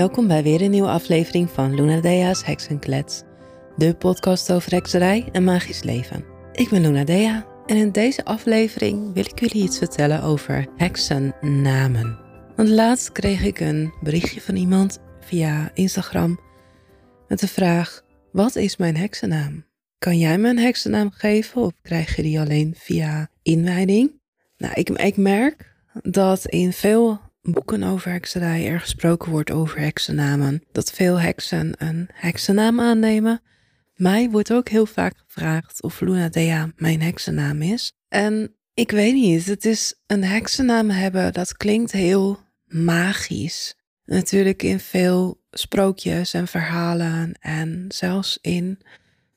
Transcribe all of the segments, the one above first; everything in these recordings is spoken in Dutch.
Welkom bij weer een nieuwe aflevering van Luna Dea's Heksenklets, de podcast over hekserij en magisch leven. Ik ben Luna Dea en in deze aflevering wil ik jullie iets vertellen over heksennamen. Want laatst kreeg ik een berichtje van iemand via Instagram met de vraag: Wat is mijn heksennaam? Kan jij me een heksennaam geven of krijg je die alleen via inwijding? Nou, ik, ik merk dat in veel boeken over hekserij er gesproken wordt over heksennamen. Dat veel heksen een heksennaam aannemen. Mij wordt ook heel vaak gevraagd of Luna Dea mijn heksennaam is. En ik weet niet, het is een heksennaam hebben, dat klinkt heel magisch. Natuurlijk in veel sprookjes en verhalen en zelfs in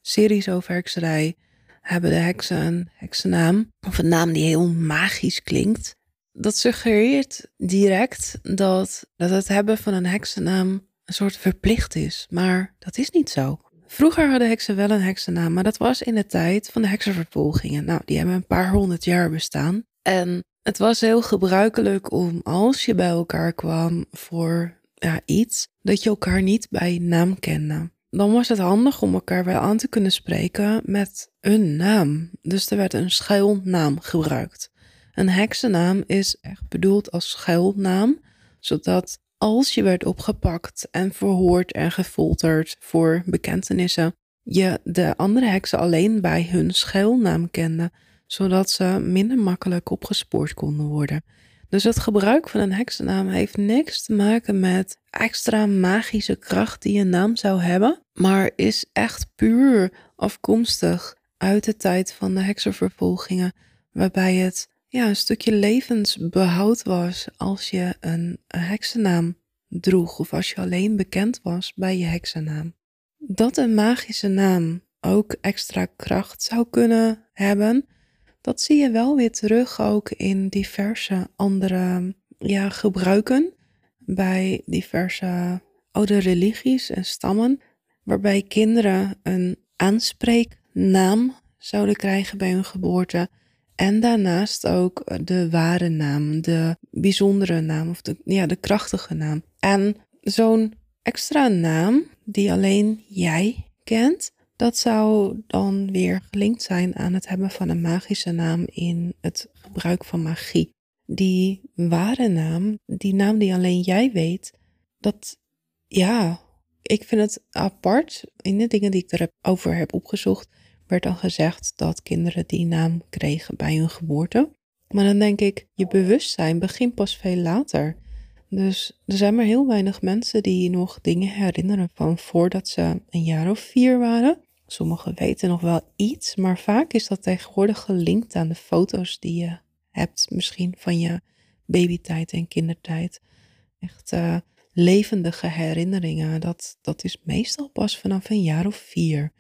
series over hekserij hebben de heksen een heksennaam. Of een naam die heel magisch klinkt dat suggereert direct dat, dat het hebben van een heksennaam een soort verplicht is. Maar dat is niet zo. Vroeger hadden heksen wel een heksennaam, maar dat was in de tijd van de heksenvervolgingen. Nou, die hebben een paar honderd jaar bestaan. En het was heel gebruikelijk om als je bij elkaar kwam voor ja, iets, dat je elkaar niet bij naam kende. Dan was het handig om elkaar wel aan te kunnen spreken met een naam. Dus er werd een schuilnaam gebruikt. Een heksennaam is echt bedoeld als schuilnaam, zodat als je werd opgepakt en verhoord en gefolterd voor bekentenissen, je de andere heksen alleen bij hun schuilnaam kende, zodat ze minder makkelijk opgespoord konden worden. Dus het gebruik van een heksennaam heeft niks te maken met extra magische kracht die een naam zou hebben, maar is echt puur afkomstig uit de tijd van de heksenvervolgingen, waarbij het ja, een stukje levensbehoud was als je een, heksennaam droeg of als je alleen bekend was bij je heksennaam. Dat een magische naam ook extra kracht zou kunnen hebben, dat zie je wel weer terug ook in diverse andere ja, gebruiken bij diverse oude religies en stammen, waarbij kinderen een aanspreeknaam zouden krijgen bij hun geboorte en daarnaast ook de ware naam, de bijzondere naam of de, ja, de krachtige naam. En zo'n extra naam die alleen jij kent, dat zou dan weer gelinkt zijn aan het hebben van een magische naam in het gebruik van magie. Die ware naam, die naam die alleen jij weet, dat ja, ik vind het apart in de dingen die ik erover heb opgezocht werd dan gezegd dat kinderen die naam kregen bij hun geboorte. Maar dan denk ik, je bewustzijn begint pas veel later. Dus er zijn maar heel weinig mensen die nog dingen herinneren van voordat ze een jaar of vier waren. Sommigen weten nog wel iets, maar vaak is dat tegenwoordig gelinkt aan de foto's die je hebt, misschien van je babytijd en kindertijd. Echt uh, levendige herinneringen. Dat, dat is meestal pas vanaf een jaar of vier.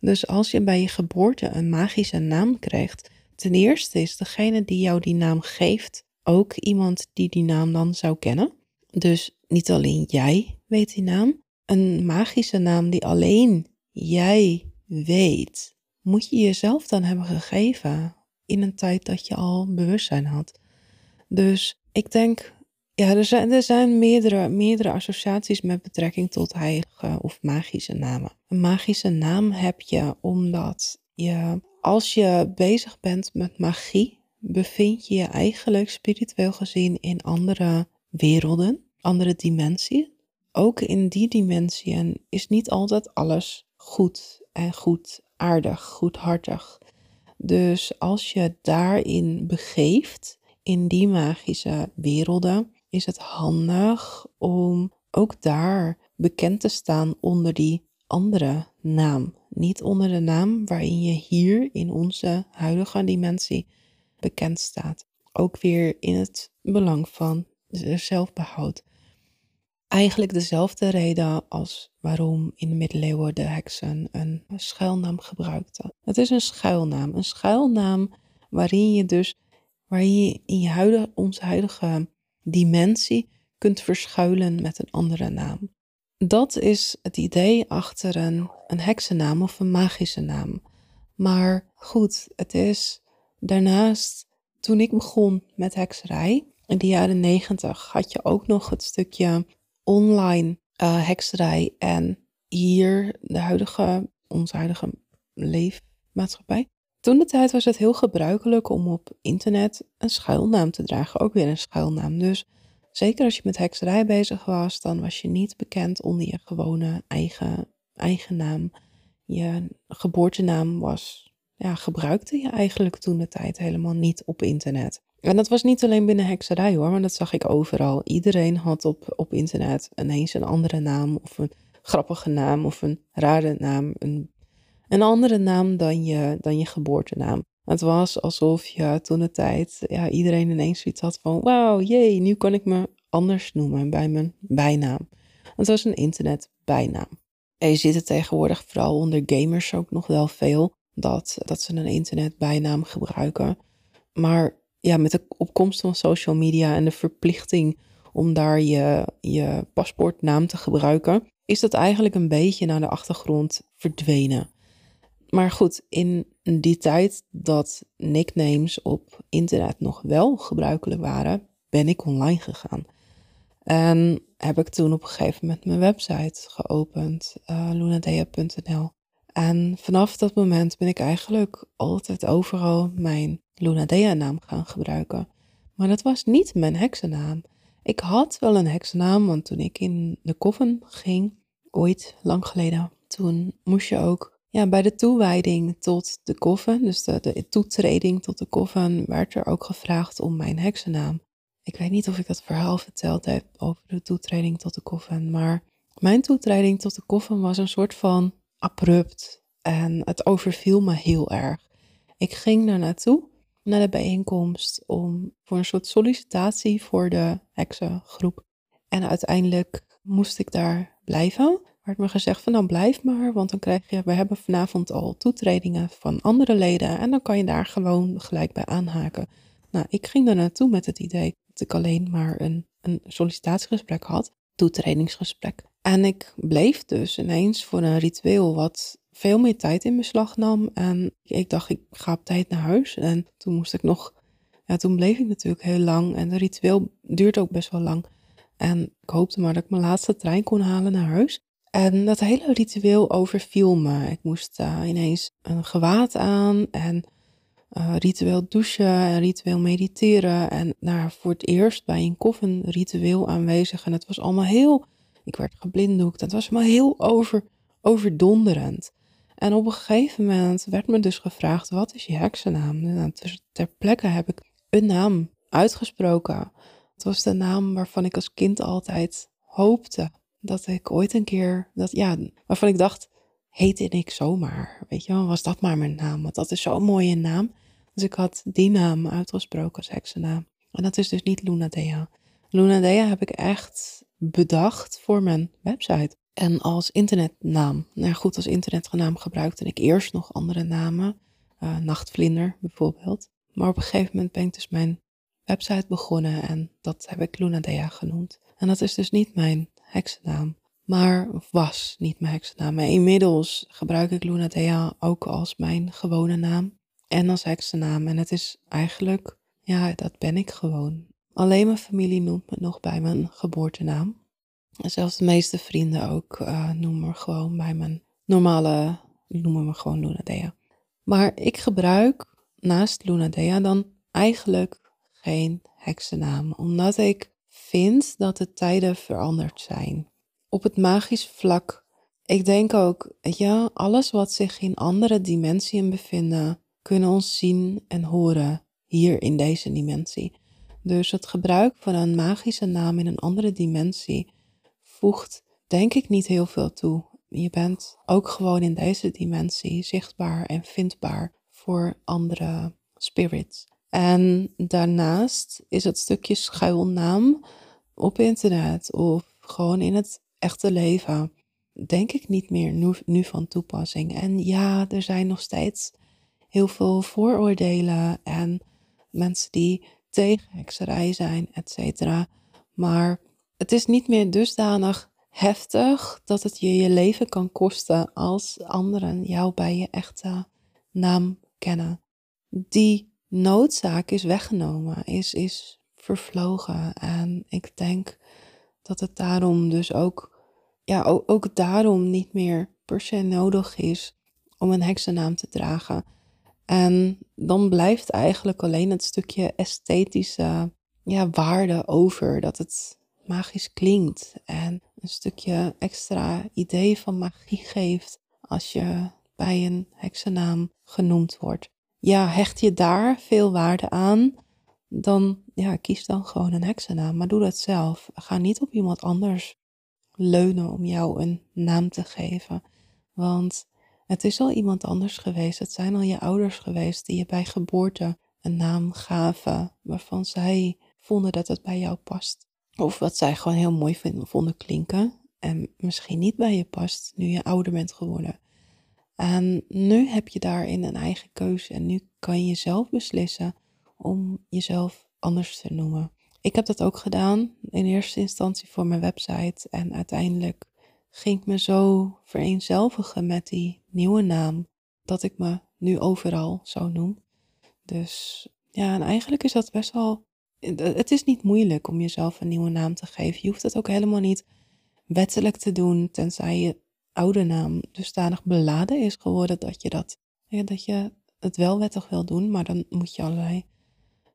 Dus als je bij je geboorte een magische naam krijgt, ten eerste is degene die jou die naam geeft ook iemand die die naam dan zou kennen. Dus niet alleen jij weet die naam. Een magische naam die alleen jij weet, moet je jezelf dan hebben gegeven in een tijd dat je al bewustzijn had. Dus ik denk ja, er zijn, er zijn meerdere, meerdere associaties met betrekking tot heilige of magische namen. Een magische naam heb je omdat je, als je bezig bent met magie, bevind je je eigenlijk spiritueel gezien in andere werelden, andere dimensies. Ook in die dimensiën is niet altijd alles goed en goed aardig, goedhartig. Dus als je daarin begeeft, in die magische werelden, is het handig om ook daar bekend te staan onder die andere naam. Niet onder de naam waarin je hier in onze huidige dimensie bekend staat. Ook weer in het belang van zelfbehoud. Eigenlijk dezelfde reden als waarom in de middeleeuwen de heksen een schuilnaam gebruikten. Het is een schuilnaam. Een schuilnaam waarin je dus waarin je in je huidige, onze huidige dimensie kunt verschuilen met een andere naam. Dat is het idee achter een, een heksennaam of een magische naam. Maar goed, het is daarnaast, toen ik begon met hekserij, in de jaren negentig, had je ook nog het stukje online uh, hekserij en hier de huidige, onze huidige leefmaatschappij. Toen de tijd was het heel gebruikelijk om op internet een schuilnaam te dragen, ook weer een schuilnaam. Dus zeker als je met hekserij bezig was, dan was je niet bekend onder je gewone eigen, eigen naam. Je geboortenaam was, ja, gebruikte je eigenlijk toen de tijd helemaal niet op internet. En dat was niet alleen binnen hekserij hoor, maar dat zag ik overal. Iedereen had op, op internet ineens een andere naam of een grappige naam of een rare naam. Een, een andere naam dan je, dan je geboortenaam. Het was alsof je toen de tijd ja, iedereen ineens zoiets had van wauw, jee, nu kan ik me anders noemen bij mijn bijnaam. Het was een internet bijnaam. En je ziet het tegenwoordig vooral onder gamers ook nog wel veel dat, dat ze een internet bijnaam gebruiken. Maar ja, met de opkomst van social media en de verplichting om daar je, je paspoortnaam te gebruiken, is dat eigenlijk een beetje naar de achtergrond verdwenen. Maar goed, in die tijd dat nicknames op internet nog wel gebruikelijk waren, ben ik online gegaan. En heb ik toen op een gegeven moment mijn website geopend, uh, lunadea.nl. En vanaf dat moment ben ik eigenlijk altijd overal mijn Lunadea-naam gaan gebruiken. Maar dat was niet mijn heksennaam. Ik had wel een heksennaam, want toen ik in de koffen ging, ooit lang geleden, toen moest je ook ja, bij de toewijding tot de koffen, dus de, toetreding tot de koffen, werd er ook gevraagd om mijn heksennaam. Ik weet niet of ik dat verhaal verteld heb over de toetreding tot de koffen, maar mijn toetreding tot de koffen was een soort van abrupt en het overviel me heel erg. Ik ging daar naartoe, naar de bijeenkomst, om voor een soort sollicitatie voor de heksengroep. En uiteindelijk moest ik daar blijven. Werd me gezegd van dan nou, blijf maar, want dan krijg je, we hebben vanavond al toetredingen van andere leden en dan kan je daar gewoon gelijk bij aanhaken. Nou, ik ging daar naartoe met het idee dat ik alleen maar een, een sollicitatiegesprek had, toetredingsgesprek. En ik bleef dus ineens voor een ritueel wat veel meer tijd in beslag nam. En ik dacht, ik ga op tijd naar huis. En toen moest ik nog, ja, toen bleef ik natuurlijk heel lang. En de ritueel duurt ook best wel lang. En ik hoopte maar dat ik mijn laatste trein kon halen naar huis. En dat hele ritueel overviel me. Ik moest ineens een gewaad aan en uh, ritueel douchen en ritueel mediteren. En nou, voor het eerst bij een koffen ritueel aanwezig. En het was allemaal heel ik werd geblinddoekt. Het was me heel over, overdonderend. En op een gegeven moment werd me dus gevraagd: wat is je heksennaam? Nou, ter plekke heb ik een naam uitgesproken. Het was de naam waarvan ik als kind altijd hoopte dat ik ooit een keer, dat, ja, waarvan ik dacht, heette ik zomaar? Weet je wel, was dat maar mijn naam? Want dat is zo'n mooie naam. Dus ik had die naam uitgesproken als heksennaam. En dat is dus niet Luna Dea. Luna Dea heb ik echt bedacht voor mijn website. En als internetnaam. Nou goed, als internetnaam gebruikte ik eerst nog andere namen. Uh, Nachtvlinder bijvoorbeeld. Maar op een gegeven moment ben ik dus mijn website begonnen en dat heb ik Lunadea genoemd. En dat is dus niet mijn heksennaam. Maar was niet mijn heksennaam. Maar inmiddels gebruik ik Lunadea ook als mijn gewone naam. En als heksennaam. En het is eigenlijk, ja, dat ben ik gewoon. Alleen mijn familie noemt me nog bij mijn geboortenaam. En zelfs de meeste vrienden ook uh, noemen me gewoon bij mijn normale, noemen me gewoon Lunadea. Maar ik gebruik naast Lunadea dan eigenlijk geen heksennaam, omdat ik vind dat de tijden veranderd zijn. Op het magisch vlak, ik denk ook, ja, alles wat zich in andere dimensiën bevinden, kunnen ons zien en horen hier in deze dimensie. Dus het gebruik van een magische naam in een andere dimensie voegt denk ik niet heel veel toe. Je bent ook gewoon in deze dimensie zichtbaar en vindbaar voor andere spirits. En daarnaast is het stukje schuilnaam op internet of gewoon in het echte leven, denk ik niet meer nu, van toepassing. En ja, er zijn nog steeds heel veel vooroordelen en mensen die tegen hekserij zijn, et cetera. Maar het is niet meer dusdanig heftig dat het je je leven kan kosten als anderen jou bij je echte naam kennen. Die noodzaak is weggenomen, is, is vervlogen. En ik denk dat het daarom dus ook ja, ook, ook daarom niet meer per se nodig is om een heksennaam te dragen. En dan blijft eigenlijk alleen het stukje esthetische ja, waarde over. Dat het magisch klinkt en een stukje extra idee van magie geeft als je bij een heksennaam genoemd wordt. Ja, hecht je daar veel waarde aan, dan ja, kies dan gewoon een heksennaam. Maar doe dat zelf. Ga niet op iemand anders leunen om jou een naam te geven. Want het is al iemand anders geweest. Het zijn al je ouders geweest die je bij geboorte een naam gaven waarvan zij vonden dat het bij jou past. Of wat zij gewoon heel mooi vonden klinken en misschien niet bij je past nu je ouder bent geworden. En nu heb je daarin een eigen keuze en nu kan je zelf beslissen om jezelf anders te noemen. Ik heb dat ook gedaan in eerste instantie voor mijn website en uiteindelijk ging ik me zo vereenzelvigen met die nieuwe naam dat ik me nu overal zo noem. Dus ja, en eigenlijk is dat best wel. Het is niet moeilijk om jezelf een nieuwe naam te geven. Je hoeft het ook helemaal niet wettelijk te doen, tenzij je oude naam dusdanig beladen is geworden dat je dat, dat je het wel wettig wil doen, maar dan moet je allerlei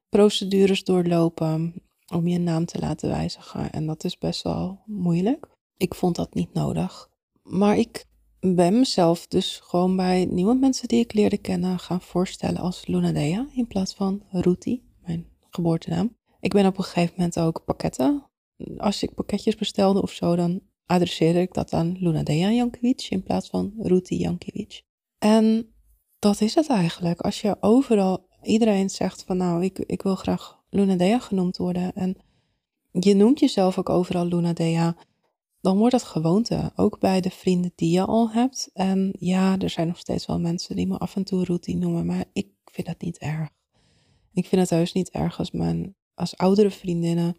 procedures doorlopen om je naam te laten wijzigen. En dat is best wel moeilijk. Ik vond dat niet nodig. Maar ik ben mezelf dus gewoon bij nieuwe mensen die ik leerde kennen gaan voorstellen als Lunadea in plaats van Ruti, mijn geboortenaam. Ik ben op een gegeven moment ook pakketten. Als ik pakketjes bestelde of zo, dan adresseerde ik dat aan Lunadea Jankovic in plaats van Ruti Jankovic. En dat is het eigenlijk. Als je overal, iedereen zegt van nou, ik, ik wil graag Lunadea genoemd worden. En je noemt jezelf ook overal Lunadea dan wordt het gewoonte. Ook bij de vrienden die je al hebt. En ja, er zijn nog steeds wel mensen die me af en toe routine noemen, maar ik vind dat niet erg. Ik vind het heus niet erg als mijn als oudere vriendinnen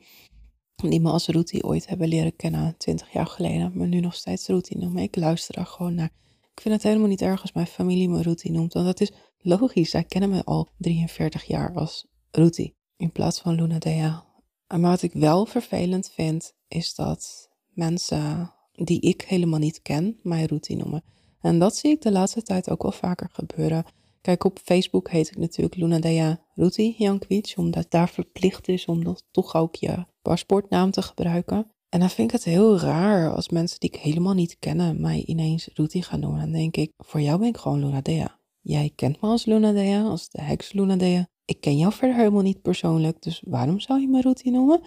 die me als routine ooit hebben leren kennen, 20 jaar geleden, maar nu nog steeds routine noemen. Ik luister daar gewoon naar. Ik vind het helemaal niet erg als mijn familie me routine noemt, want dat is logisch. Zij kennen me al 43 jaar als routine in plaats van Luna Dea. Maar wat ik wel vervelend vind, is dat mensen die ik helemaal niet ken mij routine noemen. En dat zie ik de laatste tijd ook wel vaker gebeuren. Kijk, op Facebook heet ik natuurlijk Lunadea Ruti Jankovic, omdat daar verplicht is om toch ook je paspoortnaam te gebruiken. En dan vind ik het heel raar als mensen die ik helemaal niet kennen mij ineens Ruti gaan noemen. Dan denk ik, voor jou ben ik gewoon Lunadea. Jij kent me als Lunadea, als de heks Lunadea. Ik ken jou verder helemaal niet persoonlijk, dus waarom zou je me Ruti noemen?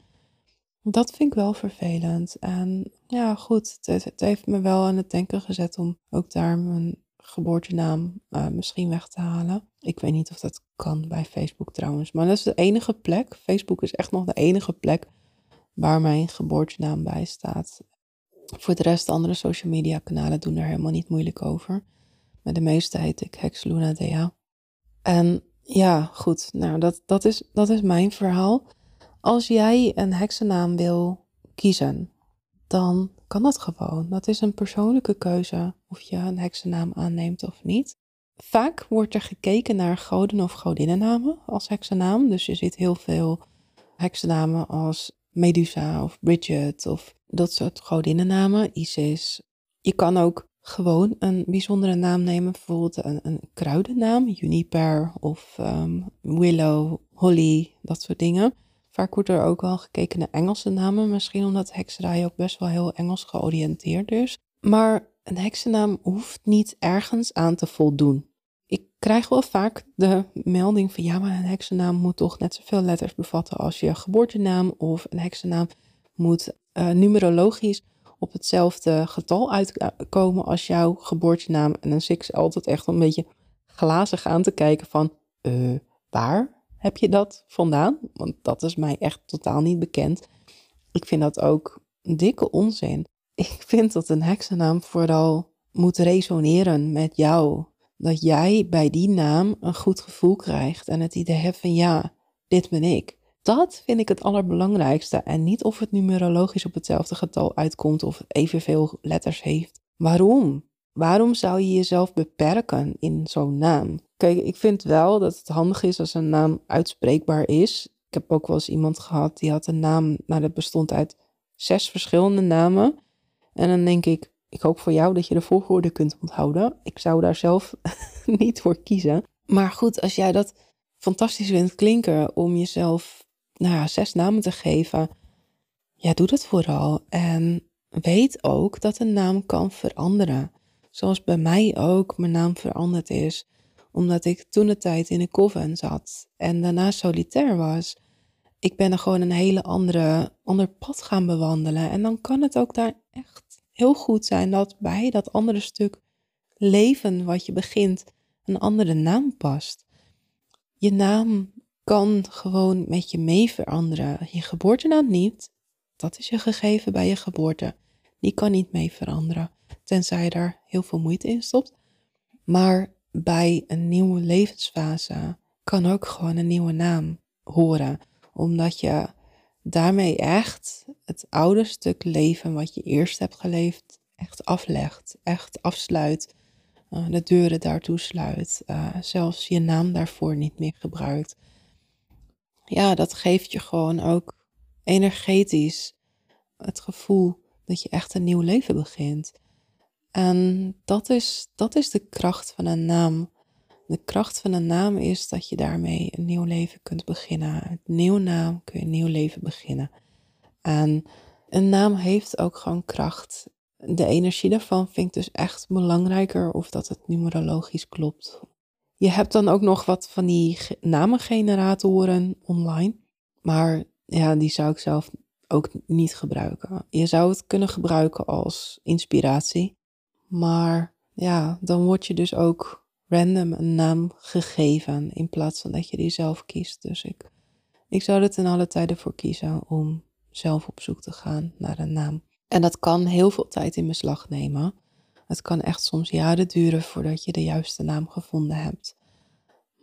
Dat vind ik wel vervelend. En ja, goed, het, heeft me wel aan het denken gezet om ook daar mijn geboortenaam uh, misschien weg te halen. Ik weet niet of dat kan bij Facebook trouwens, maar dat is de enige plek. Facebook is echt nog de enige plek waar mijn geboortenaam bij staat. Voor de rest, andere social media kanalen doen er helemaal niet moeilijk over. Maar de meeste heet ik Hex Luna Dea. En ja, goed, nou dat, dat, is, dat is mijn verhaal. Als jij een heksennaam wil kiezen, dan kan dat gewoon. Dat is een persoonlijke keuze of je een heksennaam aanneemt of niet. Vaak wordt er gekeken naar goden- of godinnennamen als heksennaam. Dus je ziet heel veel heksennamen als Medusa of Bridget of dat soort godinnennamen. Isis. Je kan ook gewoon een bijzondere naam nemen, bijvoorbeeld een, een kruidennaam, juniper of um, willow, holly, dat soort dingen. Vaak wordt er ook wel gekeken naar Engelse namen, misschien omdat hekserij ook best wel heel Engels georiënteerd is. Maar een heksennaam hoeft niet ergens aan te voldoen. Ik krijg wel vaak de melding van ja, maar een heksennaam moet toch net zoveel letters bevatten als je geboortenaam of een heksennaam moet uh, numerologisch op hetzelfde getal uitkomen als jouw geboortenaam. En dan zit ik altijd echt een beetje glazig aan te kijken van, uh, waar heb je dat vandaan? Want dat is mij echt totaal niet bekend. Ik vind dat ook dikke onzin. Ik vind dat een heksennaam vooral moet resoneren met jou. Dat jij bij die naam een goed gevoel krijgt en het idee hebt van ja, dit ben ik. Dat vind ik het allerbelangrijkste. En niet of het numerologisch op hetzelfde getal uitkomt of evenveel letters heeft. Waarom? Waarom zou je jezelf beperken in zo'n naam? Kijk, ik vind wel dat het handig is als een naam uitspreekbaar is. Ik heb ook wel eens iemand gehad die had een naam, nou dat bestond uit zes verschillende namen. En dan denk ik, ik hoop voor jou dat je de volgorde kunt onthouden. Ik zou daar zelf niet voor kiezen. Maar goed, als jij dat fantastisch vindt klinken om jezelf nou ja, zes namen te geven, ja, doe dat vooral. En weet ook dat een naam kan veranderen. Zoals bij mij ook mijn naam veranderd is, omdat ik toen de tijd in een coven zat en daarna solitair was. Ik ben er gewoon een hele andere, ander pad gaan bewandelen. En dan kan het ook daar echt heel goed zijn dat bij dat andere stuk leven wat je begint, een andere naam past. Je naam kan gewoon met je mee veranderen. Je geboortenaam niet. Dat is je gegeven bij je geboorte. Die kan niet mee veranderen. Tenzij je daar heel veel moeite in stopt. Maar bij een nieuwe levensfase kan ook gewoon een nieuwe naam horen. Omdat je daarmee echt het oude stuk leven wat je eerst hebt geleefd, echt aflegt. Echt afsluit. Uh, de deuren daartoe sluit. Uh, zelfs je naam daarvoor niet meer gebruikt. Ja, dat geeft je gewoon ook energetisch het gevoel dat je echt een nieuw leven begint. En dat is, dat is de kracht van een naam. De kracht van een naam is dat je daarmee een nieuw leven kunt beginnen. Met een nieuwe naam kun je een nieuw leven beginnen. En een naam heeft ook gewoon kracht. De energie daarvan vind ik dus echt belangrijker of dat het numerologisch klopt. Je hebt dan ook nog wat van die namengeneratoren online. Maar ja, die zou ik zelf ook niet gebruiken. Je zou het kunnen gebruiken als inspiratie. Maar ja, dan word je dus ook random een naam gegeven in plaats van dat je die zelf kiest. Dus ik, ik zou er ten alle tijden voor kiezen om zelf op zoek te gaan naar een naam. En dat kan heel veel tijd in beslag nemen. Het kan echt soms jaren duren voordat je de juiste naam gevonden hebt.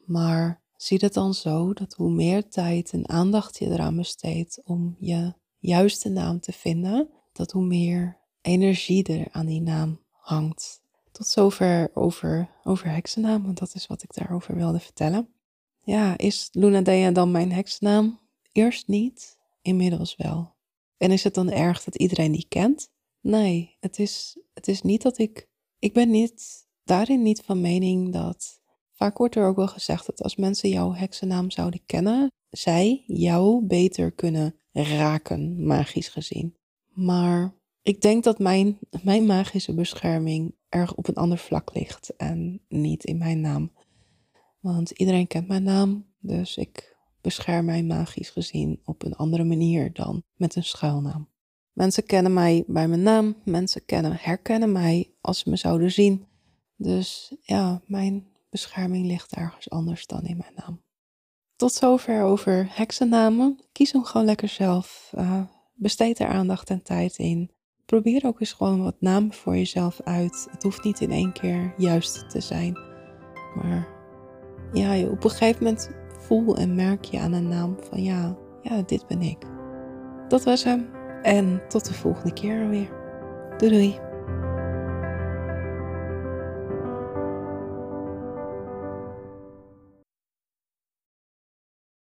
Maar zie het dan zo dat hoe meer tijd en aandacht je eraan besteedt om je juiste naam te vinden, dat hoe meer energie er aan die naam hangt. Tot zover over, over heksennaam, want dat is wat ik daarover wilde vertellen. Ja, is Luna Dea dan mijn heksennaam? Eerst niet, inmiddels wel. En is het dan erg dat iedereen die kent? Nee, het is, het is niet dat ik. Ik ben niet, daarin niet van mening dat. Vaak wordt er ook wel gezegd dat als mensen jouw heksennaam zouden kennen, zij jou beter kunnen raken, magisch gezien. Maar ik denk dat mijn, mijn magische bescherming erg op een ander vlak ligt en niet in mijn naam. Want iedereen kent mijn naam, dus ik bescherm mij magisch gezien op een andere manier dan met een schuilnaam. Mensen kennen mij bij mijn naam, mensen kennen, herkennen mij als ze me zouden zien. Dus ja, mijn bescherming ligt ergens anders dan in mijn naam. Tot zover over heksennamen. Kies hem gewoon lekker zelf. Uh, besteed er aandacht en tijd in. Probeer ook eens gewoon wat namen voor jezelf uit. Het hoeft niet in één keer juist te zijn. Maar ja, op een gegeven moment voel en merk je aan een naam van ja, ja, dit ben ik. Dat was hem. En tot de volgende keer weer. Doei doei.